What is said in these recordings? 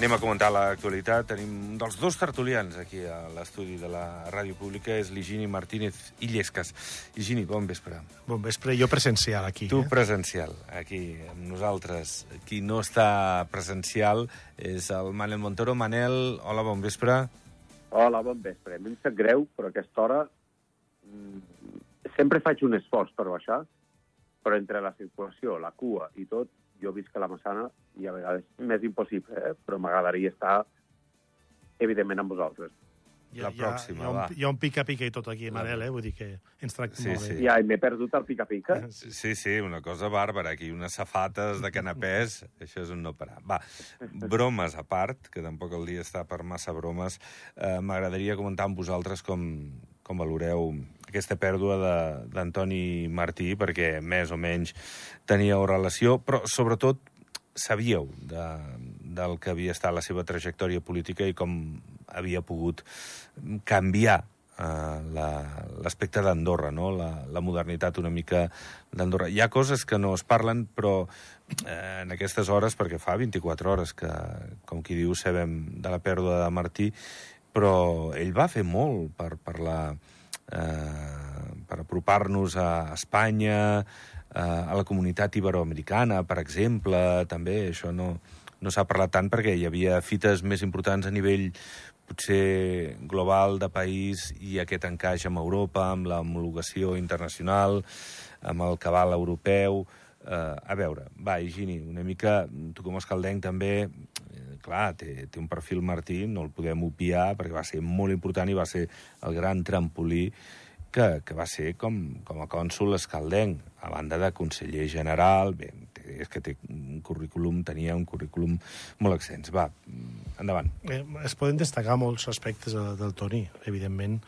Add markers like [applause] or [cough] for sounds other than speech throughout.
Anem a comentar l'actualitat. Tenim un dels dos tertulians aquí a l'estudi de la Ràdio Pública, és l'Higini Martínez Illescas. Higini, bon vespre. Bon vespre, jo presencial aquí. Tu eh? presencial, aquí amb nosaltres. Qui no està presencial és el Manel Montoro. Manel, hola, bon vespre. Hola, bon vespre. M'hem sap greu, però a aquesta hora mm, sempre faig un esforç per baixar, però entre la circulació, la cua i tot, jo visc a la Massana i a vegades m'és impossible, eh? però m'agradaria estar, evidentment, amb vosaltres. Hi La pròxima, hi ha, va. un, hi ha un pica-pica i tot aquí, Manel, eh? Vull dir que ens tracta Sí, molt sí. bé. I ai, m'he perdut el pica-pica. [laughs] Sí, sí, una cosa bàrbara. Aquí unes safates de canapès, [laughs] això és un no parar. Va, bromes a part, que tampoc el dia està per massa bromes, eh, m'agradaria comentar amb vosaltres com, com valoreu aquesta pèrdua d'Antoni Martí, perquè més o menys teníeu relació, però sobretot sabíeu de, del que havia estat la seva trajectòria política i com havia pogut canviar eh, la- l'aspecte d'Andorra, no? la, la modernitat una mica d'Andorra. Hi ha coses que no es parlen, però eh, en aquestes hores, perquè fa 24 hores que, com qui diu, sabem de la pèrdua de Martí, però ell va fer molt per, per la eh, per apropar-nos a Espanya, eh, a la comunitat iberoamericana, per exemple, també, això no, no s'ha parlat tant perquè hi havia fites més importants a nivell potser global de país i aquest encaix amb Europa, amb l'homologació internacional, amb el cabal europeu... Eh, a veure, va, Higini, una mica, tu com a escaldenc també, eh, clar, té, té un perfil Martí, no el podem obviar, perquè va ser molt important i va ser el gran trampolí que, que va ser com, com a cònsul escaldenc, a banda de conseller general, bé, és que té un currículum, tenia un currículum molt extens. Va, endavant. Eh, es poden destacar molts aspectes de, del Toni, evidentment,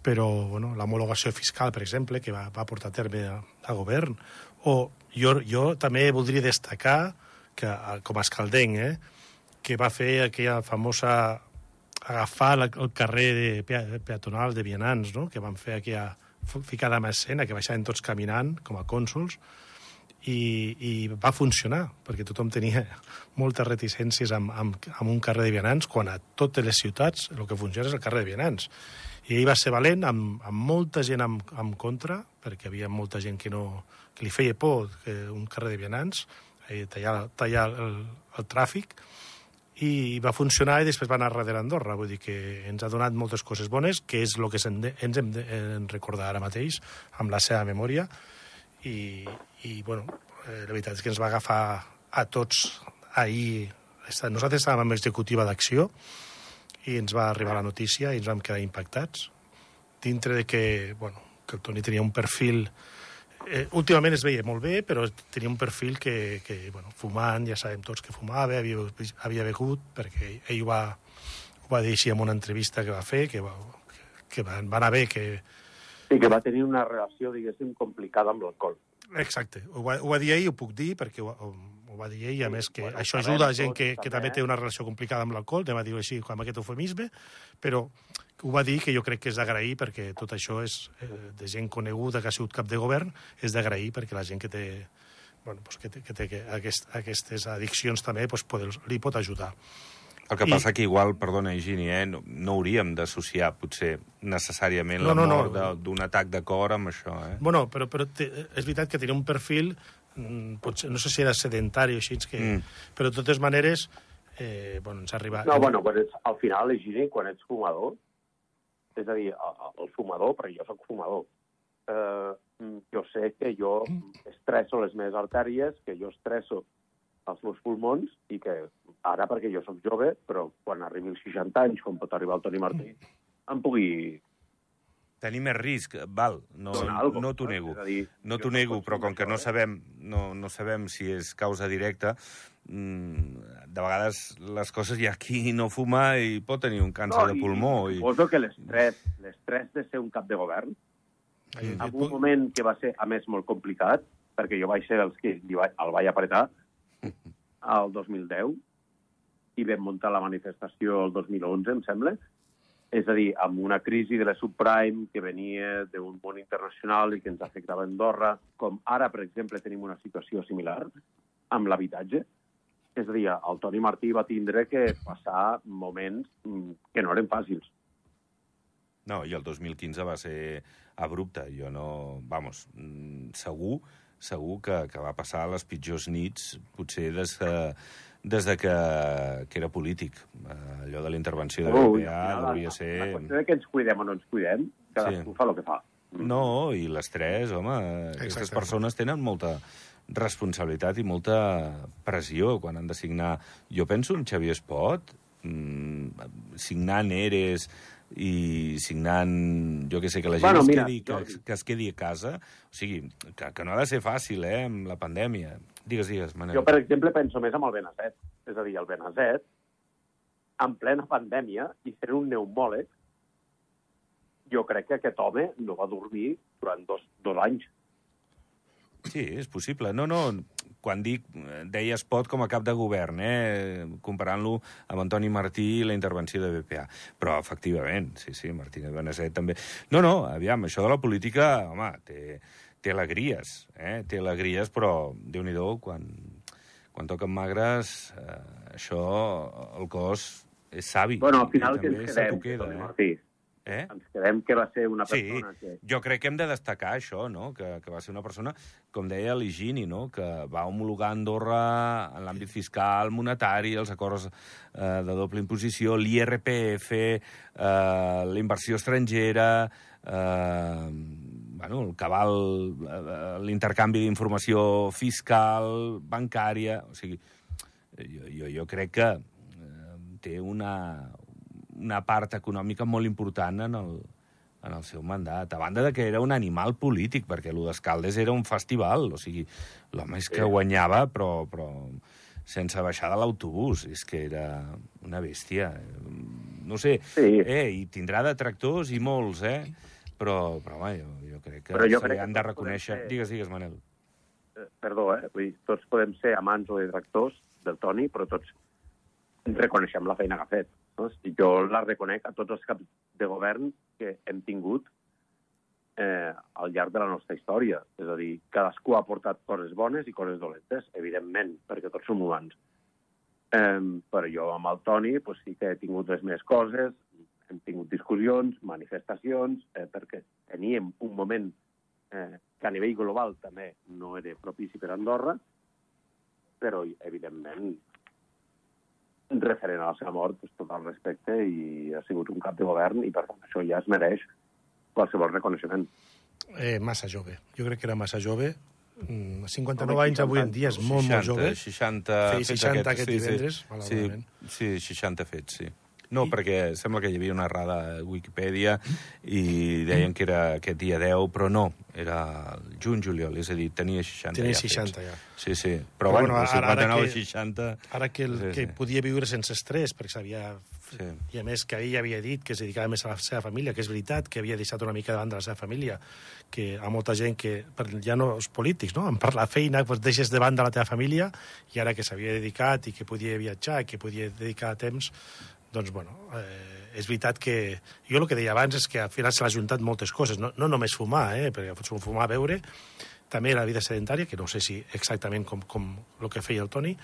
però bueno, l'homologació fiscal, per exemple, que va, va portar a terme a, a govern, o jo, jo també voldria destacar que, eh, com a escaldenc, eh, que va fer aquella famosa agafar la, el carrer de, pea- peatonal de Vianants, no? que van fer aquella ficada en escena, que baixaven tots caminant com a cònsuls, i, i va funcionar, perquè tothom tenia moltes reticències amb, amb, amb un carrer de vianants, quan a totes les ciutats el que funciona és el carrer de vianants. I ell va ser valent, amb, amb molta gent en, en contra, perquè havia molta gent que, no, que li feia por que un carrer de vianants, eh, tallar, tallar el, el tràfic, i va funcionar i després va anar darrere Andorra. Vull dir que ens ha donat moltes coses bones, que és el que ens hem de recordar ara mateix, amb la seva memòria, i, i bueno, eh, la veritat és que ens va agafar a tots ahir. Nosaltres estàvem amb executiva d'acció i ens va arribar la notícia i ens vam quedar impactats. Dintre de que, bueno, que el Toni tenia un perfil... Eh, últimament es veia molt bé, però tenia un perfil que, que bueno, fumant, ja sabem tots que fumava, havia, havia begut, perquè ell ho va, ho va dir així en una entrevista que va fer, que va, que va, va anar bé, que, I que va tenir una relació, diguéssim, complicada amb l'alcohol. Exacte, ho va, ho va dir ell, ho puc dir, perquè ho, ho va dir ell, i a més que bueno, això ajuda a gent que, que també té una relació complicada amb l'alcohol, anem a dir-ho així, amb aquest eufemisme, però ho va dir que jo crec que és d'agrair, perquè tot això és eh, de gent coneguda que ha sigut cap de govern, és d'agrair perquè la gent que té, bueno, pues que té, que té que aquest, aquestes addiccions també pues, poder, li pot ajudar. El que I- passa que igual, perdona, Higini, eh, no, no hauríem d'associar potser necessàriament No, la no, no. mort de- d'un atac de cor amb això. Eh? Bueno, però, però té, és veritat que tenia un perfil, potser, no sé si era sedentari o així, que, Mm. mm. però de totes maneres, eh, bueno, ens ha arribat... No, bueno, quan ets, al final, Gini, quan ets fumador, és a dir, el, el fumador, perquè jo sóc fumador, eh, jo sé que jo estresso les meves artèries, que jo estresso els meus pulmons i que ara, perquè jo sóc jove, però quan arribi als 60 anys, com pot arribar el Toni Martí, em pugui Tenir més risc, val, no, no t'ho nego. No t'ho nego, però com que no eh? sabem, no, no sabem si és causa directa, mm, de vegades les coses hi ha qui no fuma i pot tenir un càncer de pulmó. I, I... suposo que l'estrès, l'estrès de ser un cap de govern, en un moment que va ser, a més, molt complicat, perquè jo vaig ser dels que li vaig, el vaig apretar [laughs] al 2010 i vam muntar la manifestació el 2011, em sembla. És a dir, amb una crisi de la subprime que venia d'un món internacional i que ens afectava a Andorra, com ara, per exemple, tenim una situació similar amb l'habitatge, És a dir, el Toni Martí va tindre que passar moments mm, que no eren fàcils. No, i el 2015 va ser abrupte. Jo no... Vamos, mm, segur, segur que, que va passar les pitjors nits, potser des, que, des de que, que era polític. Eh, allò de la intervenció de final, devia La ser... qüestió de que ens cuidem o no ens cuidem, cadascú Sí. fa el que fa. No, i l'estrès, home, aquestes Exactament. persones tenen molta responsabilitat i molta pressió quan han de signar. Jo penso en Xavier Espot, mm, signant ERES i signant, jo que sé, que la gent Bueno, es, mira, quedi, que, que es quedi a casa. O sigui, que, que no ha de ser fàcil, eh, amb la pandèmia. Digues, digues, Manel. Jo, per exemple, penso més amb el Benazet. És a dir, el Benazet, en plena pandèmia, i sent un pneumòleg, jo crec que aquest home no va dormir durant dos, dos anys. Sí, és possible. No, no, quan dic, deia Espot com a cap de govern, eh, comparant-lo amb Antoni Martí i la intervenció de BPA. Però, efectivament, sí, sí, Martínez Benazet també. No, no, aviam, això de la política, home, té, té alegries, eh? té alegries, però, déu nhi quan, quan toquen magres, eh, això, el cos és savi. Bueno, al final que ens quedem, queda, eh? Martí. Eh? Ens quedem que va ser una Sí, persona que... jo crec que hem de destacar això, no? que, que va ser una persona, com deia l'Higini, no? que va homologar Andorra en l'àmbit fiscal, monetari, els acords eh, de doble imposició, l'IRPF, eh, la inversió estrangera, eh, bueno, el cabal, eh, l'intercanvi d'informació fiscal, bancària... O sigui, jo, jo, jo crec que eh, té una, una part econòmica molt important en el, en el seu mandat. A banda de que era un animal polític, perquè el d'Escaldes era un festival, o sigui, l'home és que guanyava, però, però sense baixar de l'autobús, és que era una bèstia. No sé, Sí. eh, i tindrà detractors i molts, eh? Però, però home, jo, jo crec que Però jo se li crec que han de reconèixer... ser- Digues, digues, Manel. Eh, Perdó, eh? Vull dir, tots podem ser amants o detractors del Toni, però tots reconeixem la feina que ha fet. No? I jo la reconec a tots els caps de govern que hem tingut eh, al llarg de la nostra història. És a dir, cadascú ha portat coses bones i coses dolentes, evidentment, perquè tots som humans. Eh, però jo amb el Toni pues, sí que he tingut les meves coses, hem tingut discussions, manifestacions, eh, perquè teníem un moment eh, que a nivell global també no era propici per Andorra, però, evidentment, referent a la seva mort, pues, tot el respecte i ha sigut un cap de govern i, per tant, això ja es mereix qualsevol reconeixement. Eh, massa jove. Jo crec que era massa jove. Mm, 59 Home, anys avui en dia és molt, 60, molt jove. 60 Feia fets 60 aquest divendres, sí, malauradament. sí, sí, 60 fets, sí. No, I... perquè sembla que hi havia una errada a Wikipedia i deien que era aquest dia 10, però no, era el juny-juliol, és a dir, tenia 60 Tenia ja 60 fets. ja. Sí, sí, Però però, bueno, bueno, de ara- ara 59 a que- 60... Ara que, el, Sí, que sí. podia viure sense estrès, perquè s'havia... Sí. I a més que ell havia dit que es dedicava més a la seva família, que és veritat, que havia deixat una mica davant de la seva família, que ha molta gent que, ja no els polítics, no? [laughs] per la feina, doncs deixes de banda la teva família, i ara que s'havia dedicat i que podia viatjar, que podia dedicar temps, doncs, bueno, eh, és veritat que... Jo el que deia abans és que al final s'han ajuntat moltes coses, no, no només fumar, eh, perquè pots fumar, beure, també la vida sedentària, que no sé si exactament com, com el que feia el Toni,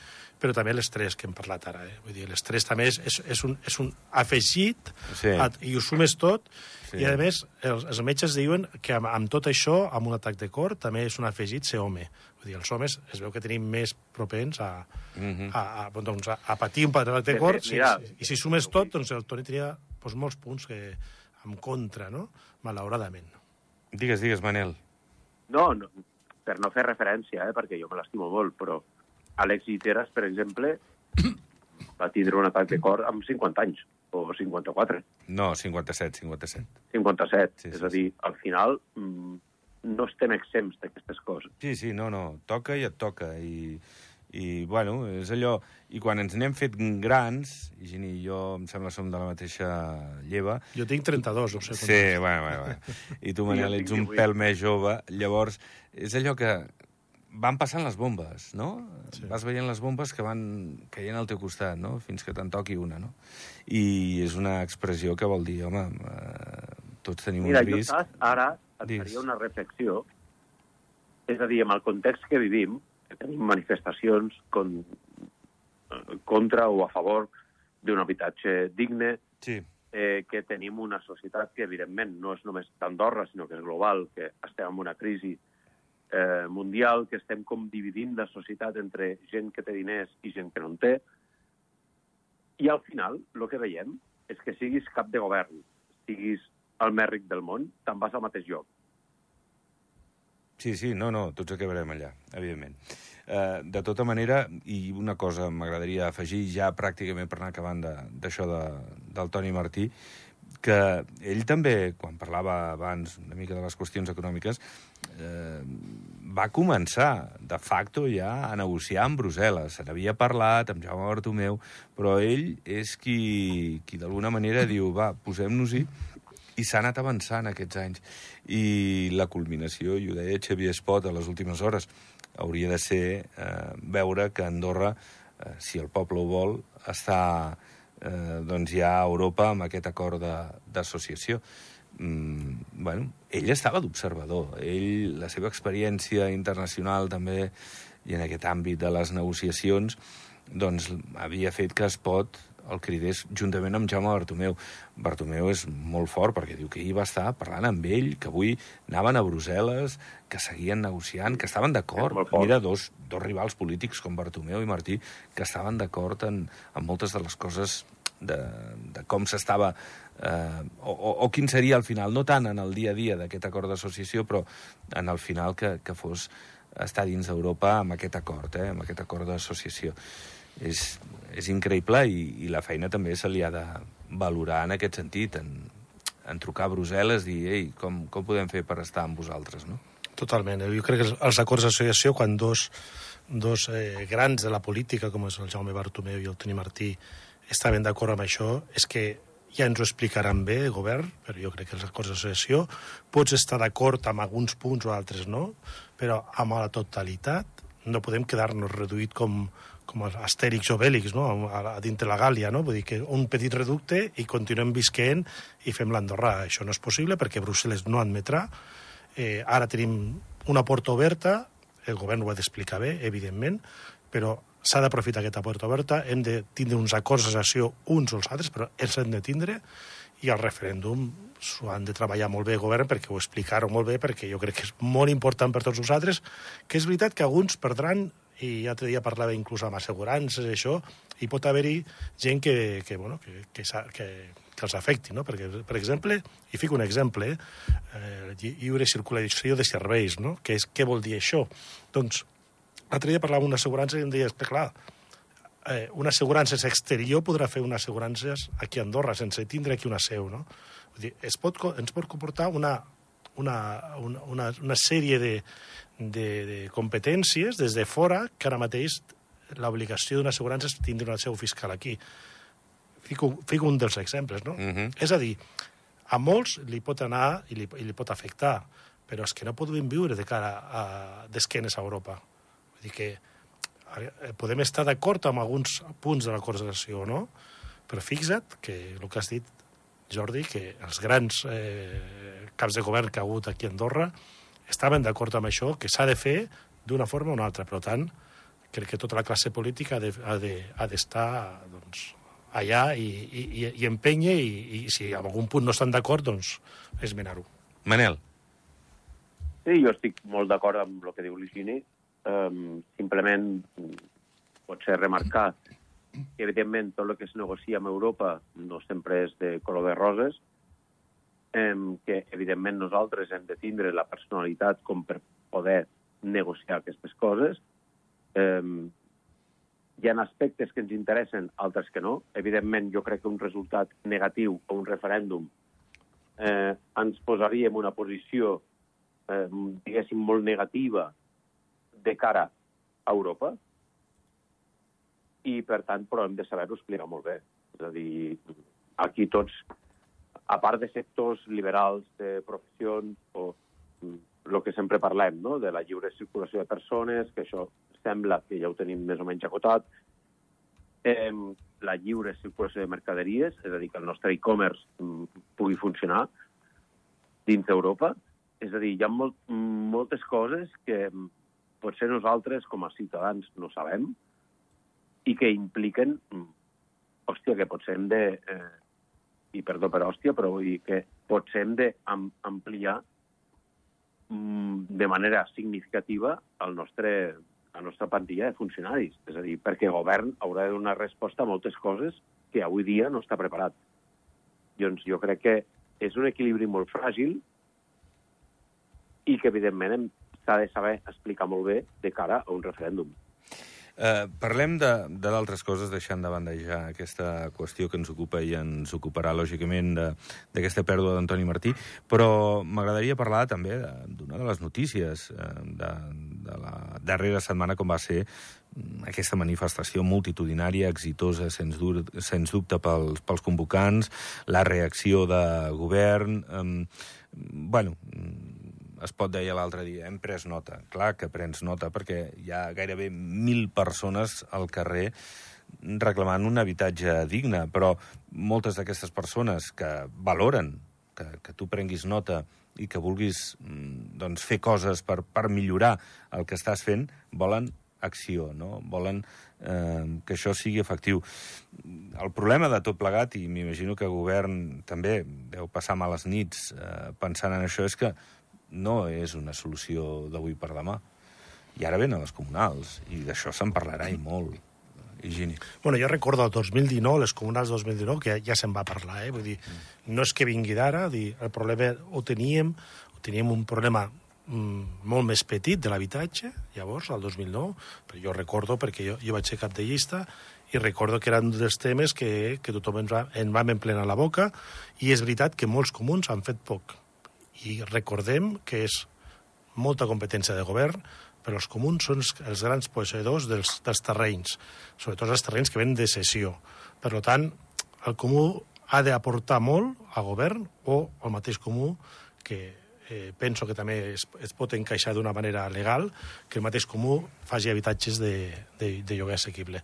però també l'estrès que hem parlat ara. Eh? Vull dir, l'estrès també és, és, és, un, és un afegit Sí. a, i ho sumes tot, Sí. i a més els, els metges diuen que amb, amb tot això, amb un atac de cor, també és un afegit ser home. Vull dir, els homes es veu que tenim més propens a, Mhm. a, a, bon, doncs, a, a patir un atac de cor, sí, mira, sí. i si sumes tot, doncs el Toni tenia doncs, molts punts que, en contra, no? malauradament. Digues, digues, Manel. No, no, per no fer referència, eh, perquè jo me l'estimo molt, però Àlex Guiteras, per exemple, [coughs] va tindre un atac de cor amb 50 anys, o 54, No, 57, 57. 57. Sí, Sí, sí, és a dir, al final mm, no estem exempts d'aquestes coses. Sí, sí, no, no, toca i et toca, i, i bueno, és allò... I quan ens n'hem fet grans, i Gini i jo, em sembla, som de la mateixa lleva, Jo tinc 32, no sé. Sí, bueno, bueno, bueno. I tu, Manel, jo ets un 18. pèl més jove. Llavors, és allò que van passant les bombes, no? Sí. Vas veient les bombes que van caient al teu costat, no? Fins que te'n toqui una, no? I és una expressió que vol dir, home, eh, tots tenim Mira, un jo risc. saps, ara et Digues. faria una reflexió. És a dir, amb el context que vivim, tenim manifestacions con... contra o a favor d'un habitatge digne, Sí. eh, que tenim una societat que, evidentment, no és només d'Andorra, sinó que és global, que estem en una crisi eh, mundial, que estem com dividint la societat entre gent que té diners i gent que no en té. I al final, el que veiem és que siguis cap de govern, siguis el més ric del món, te'n vas al mateix lloc. Sí, sí, no, no, tots acabarem allà, evidentment. Uh, de tota manera, i una cosa m'agradaria afegir ja pràcticament per anar acabant d'això de, de, del Toni Martí, que ell també, quan parlava abans una mica de les qüestions econòmiques, eh, va començar, de facto, ja a negociar amb Brussel·les. Se n'havia parlat amb Jaume Bartomeu, però ell és qui, qui d'alguna manera diu, va, posem-nos-hi, i s'ha anat avançant aquests anys. I la culminació, i ho deia Xavier Espot a les últimes hores, hauria de ser eh, veure que Andorra, eh, si el poble ho vol, està eh, doncs ja a Europa amb aquest acord d'associació. Mm, bueno, ell estava d'observador. Ell, la seva experiència internacional també, i en aquest àmbit de les negociacions, doncs havia fet que es pot el cridés juntament amb Jaume Bartomeu. Bartomeu és molt fort perquè diu que ahir va estar parlant amb ell, que avui anaven a Brussel·les, que seguien negociant, que estaven d'acord. Mira, dos, dos rivals polítics com Bartomeu i Martí que estaven d'acord en, en moltes de les coses de, de com s'estava eh, o, o, o quin seria al final, no tant en el dia a dia d'aquest acord d'associació, però en el final que, que fos estar dins d'Europa amb aquest acord, eh, amb aquest acord d'associació és, és increïble i, i la feina també se li ha de valorar en aquest sentit, en, en trucar a Brussel·les dir, ei, com, com podem fer per estar amb vosaltres, no? Totalment. Jo crec que els acords d'associació, quan dos, dos eh, grans de la política, com és el Jaume Bartomeu i el Toni Martí, estaven d'acord amb això, és que ja ens ho explicaran bé el govern, però jo crec que els acords d'associació pots estar d'acord amb alguns punts o altres no, però amb la totalitat no podem quedar-nos reduït com, com Astèrix o Bèlix, no? a, a dintre la Gàlia, no? Vull dir que un petit reducte i continuem visquent i fem l'Andorra. Això no és possible perquè Brussel·les no admetrà. Eh, ara tenim una porta oberta, el govern ho ha d'explicar bé, evidentment, però s'ha d'aprofitar aquesta porta oberta, hem de tindre uns acords d'associació uns o els altres, però els hem de tindre, i el referèndum s'ho han de treballar molt bé el govern perquè ho explicaron molt bé, perquè jo crec que és molt important per tots nosaltres, que és veritat que alguns perdran i l'altre dia parlava inclús amb assegurances i això, i pot haver-hi gent que, que, bueno, que, que, que, que els afecti, no? Perquè, per exemple, i fico un exemple, eh, lliure circulació de serveis, no? Que és, què vol dir això? Doncs, l'altre dia parlava amb una assegurança i em deia, que clar, eh, una assegurança exterior podrà fer unes assegurances aquí a Andorra sense tindre aquí una seu, no? Vull dir, es pot, ens pot comportar una, una, una, una sèrie de, de, de competències des de fora que ara mateix l'obligació d'una assegurança és tindre una seu fiscal aquí. Fico, fico un dels exemples, no? Uh -huh. És a dir, a molts li pot anar i li, i li pot afectar, però és que no podem viure de cara a, d'esquenes a Europa. Vull dir que podem estar d'acord amb alguns punts de la correlació, no? Però fixa't que el que has dit, Jordi, que els grans eh, caps de govern que ha hagut aquí a Andorra estaven d'acord amb això, que s'ha de fer d'una forma o una altra. Per tant, crec que tota la classe política ha d'estar de, ha de, doncs, allà i, i, i empenya i, i si en algun punt no estan d'acord, doncs esmenar-ho. Manel. Sí, jo estic molt d'acord amb el que diu l'Higini. Um, simplement pot ser remarcar que, evidentment, tot el que es negocia amb Europa no sempre és de color de roses, um, que, evidentment, nosaltres hem de tindre la personalitat com per poder negociar aquestes coses. Um, hi ha aspectes que ens interessen, altres que no. Evidentment, jo crec que un resultat negatiu o un referèndum eh, ens posaria en una posició, eh, diguéssim, molt negativa de cara a Europa i, per tant, però hem de saber-ho explicar molt bé. És a dir, aquí tots, a part de sectors liberals, de professions o el que sempre parlem, no? de la lliure circulació de persones, que això sembla que ja ho tenim més o menys acotat, eh, la lliure circulació de mercaderies, és a dir, que el nostre e-commerce pugui funcionar dins d'Europa. És a dir, hi ha molt, moltes coses que potser nosaltres, com a ciutadans, no sabem, i que impliquen, mm, hòstia, que potser hem de, eh, i perdó per hòstia, però vull dir que potser hem d'ampliar mm, de manera significativa el nostre, la nostra plantilla de funcionaris. És a dir, perquè el govern haurà de donar resposta a moltes coses que avui dia no està preparat. Doncs jo crec que és un equilibri molt fràgil i que, evidentment, s'ha de saber explicar molt bé de cara a un referèndum. Eh, parlem de, de d'altres coses, deixant de banda ja aquesta qüestió que ens ocupa i ens ocuparà, lògicament, d'aquesta pèrdua d'Antoni Martí, però m'agradaria parlar també d'una de, de les notícies eh, de, de la darrera setmana, com va ser aquesta manifestació multitudinària, exitosa, sens, dur, sens dubte, pels, pels convocants, la reacció de govern... Eh, bueno, es pot deia l'altre dia, hem pres nota. Clar que prens nota perquè hi ha gairebé mil persones al carrer reclamant un habitatge digne, però moltes d'aquestes persones que valoren que, que tu prenguis nota i que vulguis mm, doncs, fer coses per, per millorar el que estàs fent, volen acció, no? volen eh, que això sigui efectiu. El problema de tot plegat, i m'imagino que el govern també deu passar males nits eh, pensant en això, és que no és una solució d'avui per demà. I ara venen les comunals, i d'això se'n parlarà i molt. Higini. Bueno, jo recordo el 2019, les comunals 2019, que ja, se'n va parlar, eh? Vull dir, mm. no és que vingui d'ara, el problema ho teníem, ho teníem un problema mm, molt més petit de l'habitatge, llavors, al 2009, però jo recordo perquè jo, jo vaig ser cap de llista i recordo que eren dels temes que, que tothom ens va, en vam emplenar la boca i és veritat que molts comuns han fet poc i recordem que és molta competència de govern, però els comuns són els grans posseïdors dels, dels terrenys, sobretot els terrenys que venen de cessió. Per tant, el comú ha d'aportar molt al govern o al mateix comú que eh, penso que també es, es pot encaixar d'una manera legal que el mateix comú faci habitatges de, de, de lloguer assequible.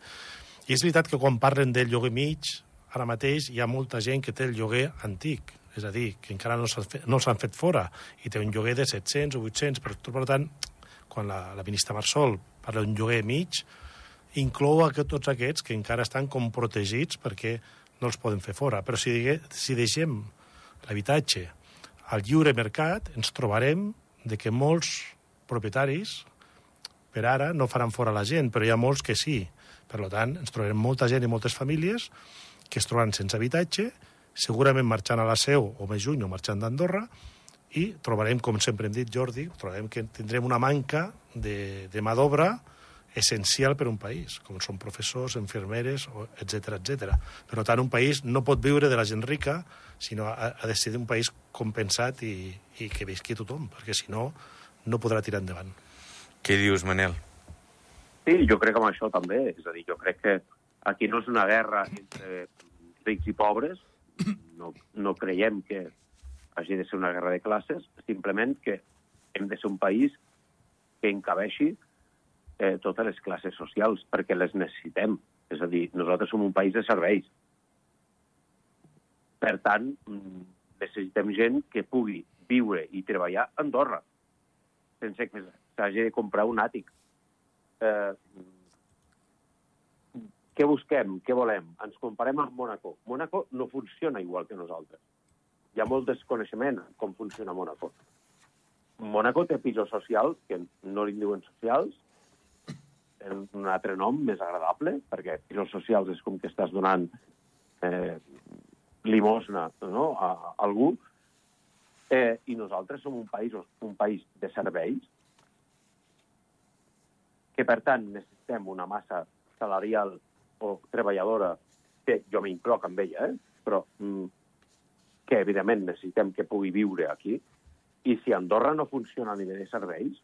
I és veritat que quan parlen del lloguer mig, ara mateix hi ha molta gent que té el lloguer antic, és a dir, que encara no s'han fet, no fet fora i té un lloguer de 700 o 800, però per tant, quan la, la ministra Marsol parla d'un lloguer mig, inclou a tots aquests que encara estan com protegits perquè no els poden fer fora. Però si, digue, si deixem l'habitatge al lliure mercat, ens trobarem de que molts propietaris per ara no faran fora la gent, però hi ha molts que sí. Per tant, ens trobarem molta gent i moltes famílies que es trobaran sense habitatge segurament marxant a la Seu o més juny o marxant d'Andorra, i trobarem, com sempre hem dit, Jordi, trobarem que tindrem una manca de, de mà d'obra essencial per a un país, com són professors, enfermeres, etc etc. Per tant, un país no pot viure de la gent rica, sinó ha, ha de ser un país compensat i, i que visqui tothom, perquè si no, no podrà tirar endavant. Què dius, Manel? Sí, jo crec que amb això també. És a dir, jo crec que aquí no és una guerra entre rics i pobres, no, no creiem que hagi de ser una guerra de classes, simplement que hem de ser un país que encabeixi eh, totes les classes socials, perquè les necessitem. És a dir, nosaltres som un país de serveis. Per tant, mm, necessitem gent que pugui viure i treballar a Andorra, sense que s'hagi de comprar un àtic. Eh, què busquem? Què volem? Ens comparem amb Mónaco. Mónaco no funciona igual que nosaltres. Hi ha molt desconeixement com funciona Mónaco. Mónaco té pisos socials, que no li diuen socials, en un altre nom més agradable, perquè pisos socials és com que estàs donant eh, limosna no? a, a algú, eh, i nosaltres som un país, un país de serveis, que per tant necessitem una massa salarial o treballadora, que jo m'incloc amb ella, eh? però mm, que evidentment necessitem que pugui viure aquí, i si Andorra no funciona a nivell de serveis,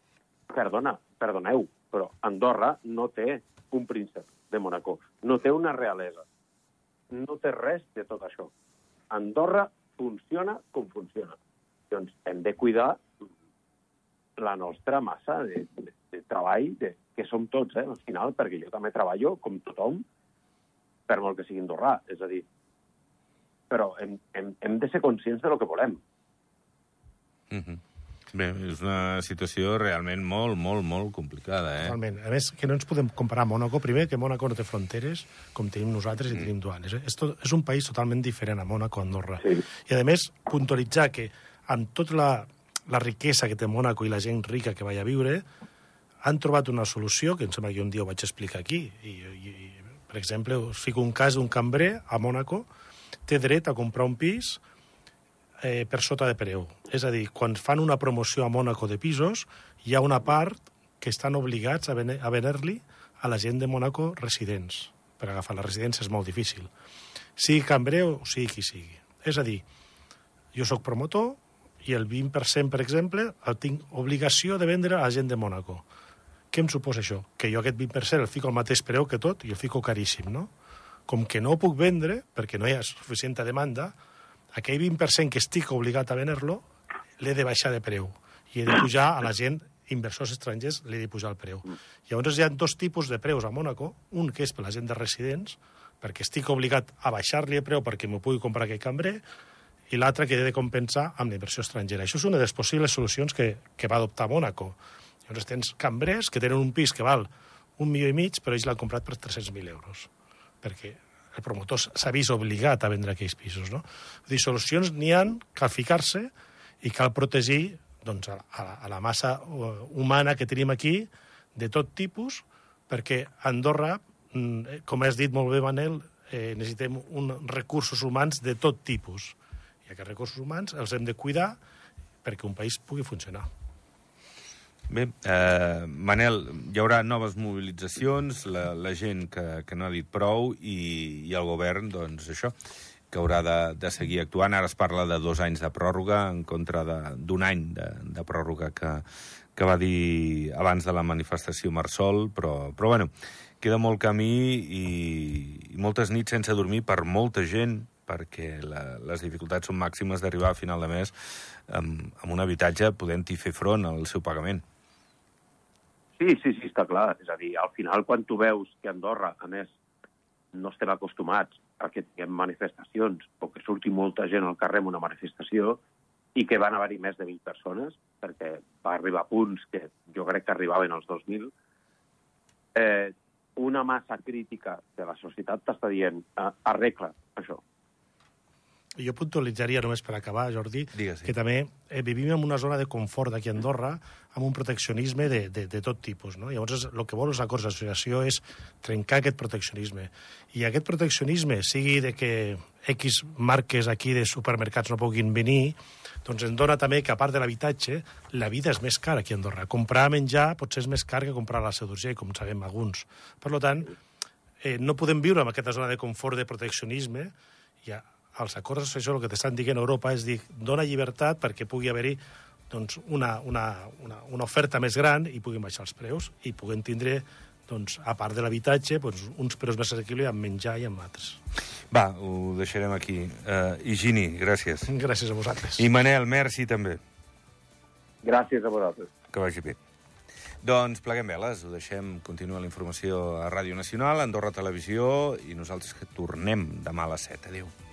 perdona, perdoneu, però Andorra no té un príncep de Monaco, no té una realesa, no té res de tot això. Andorra funciona com funciona. Doncs hem de cuidar la nostra massa de, de, de treball, de, que som tots, eh, al final, perquè jo també treballo, com tothom, per molt que sigui andorrà. És a dir, però hem, hem, hem de ser conscients de lo que volem. Mm -hmm. Bé, és una situació realment molt, molt, molt complicada, eh? Totalment. A més, que no ens podem comparar amb Mònaco. Primer, que Mònaco no té fronteres, com tenim nosaltres i mm. tenim duanes. Eh? És, to, és un país totalment diferent a Mònaco, Andorra. Sí. I, a més, puntualitzar que amb tota la, la riquesa que té Mònaco i la gent rica que vaya a viure, han trobat una solució, que em sembla que un dia ho vaig explicar aquí, i, i, i per exemple, us fico un cas d'un cambrer a Mònaco, té dret a comprar un pis eh, per sota de preu. És a dir, quan fan una promoció a Mònaco de pisos, hi ha una part que estan obligats a, ven a vendre-li a la gent de Mònaco residents. Per agafar la residència és molt difícil. Sigui cambrer o sigui qui sigui. És a dir, jo sóc promotor i el 20%, per exemple, el tinc obligació de vendre a la gent de Mònaco. Què em suposa això? Que jo aquest 20% el fico al mateix preu que tot i el fico caríssim, no? Com que no ho puc vendre, perquè no hi ha suficient demanda, aquell 20% que estic obligat a vendre-lo, l'he de baixar de preu. I he de pujar a la gent, inversors estrangers, l'he de pujar el preu. Llavors hi ha dos tipus de preus a Mònaco, un que és per la gent de residents, perquè estic obligat a baixar-li el preu perquè m'ho pugui comprar aquell cambrer, i l'altre que he de compensar amb la inversió estrangera. Això és una de les possibles solucions que, que va adoptar Mònaco. Llavors tens cambrers que tenen un pis que val un milió i mig, però ells l'han comprat per 300.000 euros, perquè el promotor s'ha vist obligat a vendre aquells pisos. No? Dir, solucions n'hi han, cal ficar-se i cal protegir doncs, a, la, a la massa uh, humana que tenim aquí de tot tipus, perquè Andorra, mm, eh, com has dit molt bé, Manel, eh, necessitem un, recursos humans de tot tipus. I aquests recursos humans els hem de cuidar perquè un país pugui funcionar. Bé, eh, Manel, hi haurà noves mobilitzacions, la, la gent que, que no ha dit prou i, i el govern, doncs això, que haurà de, de seguir actuant. Ara es parla de dos anys de pròrroga en contra d'un any de, de pròrroga que, que va dir abans de la manifestació Marsol, però, però bueno, queda molt camí i, i moltes nits sense dormir per molta gent, perquè la, les dificultats són màximes d'arribar a final de mes amb, amb un habitatge podent-hi fer front al seu pagament. Sí, sí, sí, està clar. És a dir, al final, quan tu veus que Andorra, a més, no estem acostumats a que tinguem manifestacions o que surti molta gent al carrer en una manifestació i que van haver-hi més de 20 persones, perquè va arribar a punts que jo crec que arribaven als 2.000, eh, una massa crítica de la societat t'està dient eh, arregla això, jo puntualitzaria només per acabar, Jordi, Digues, sí. que també eh, vivim en una zona de confort aquí a Andorra amb un proteccionisme de, de, de tot tipus. No? Llavors, el que vol els acords d'associació és trencar aquest proteccionisme. I aquest proteccionisme, sigui de que X marques aquí de supermercats no puguin venir, doncs ens dona també que, a part de l'habitatge, la vida és més cara aquí a Andorra. Comprar menjar potser és més car que comprar la Seu d'Urgell, com sabem alguns. Per tant, eh, no podem viure en aquesta zona de confort de proteccionisme i els acords d'associació el que t'estan dient a Europa és dir, dona llibertat perquè pugui haver-hi doncs, una, una, una, una oferta més gran i puguin baixar els preus i puguem tindre doncs, a part de l'habitatge, doncs, uns preus més assequibles amb menjar i amb altres. Va, ho deixarem aquí. Uh, Higini, gràcies. Gràcies a vosaltres. I Manel, merci també. Gràcies a vosaltres. Que vagi bé. Doncs pleguem veles, ho deixem, continua la informació a Ràdio Nacional, Andorra Televisió, i nosaltres que tornem demà a les 7. Adéu.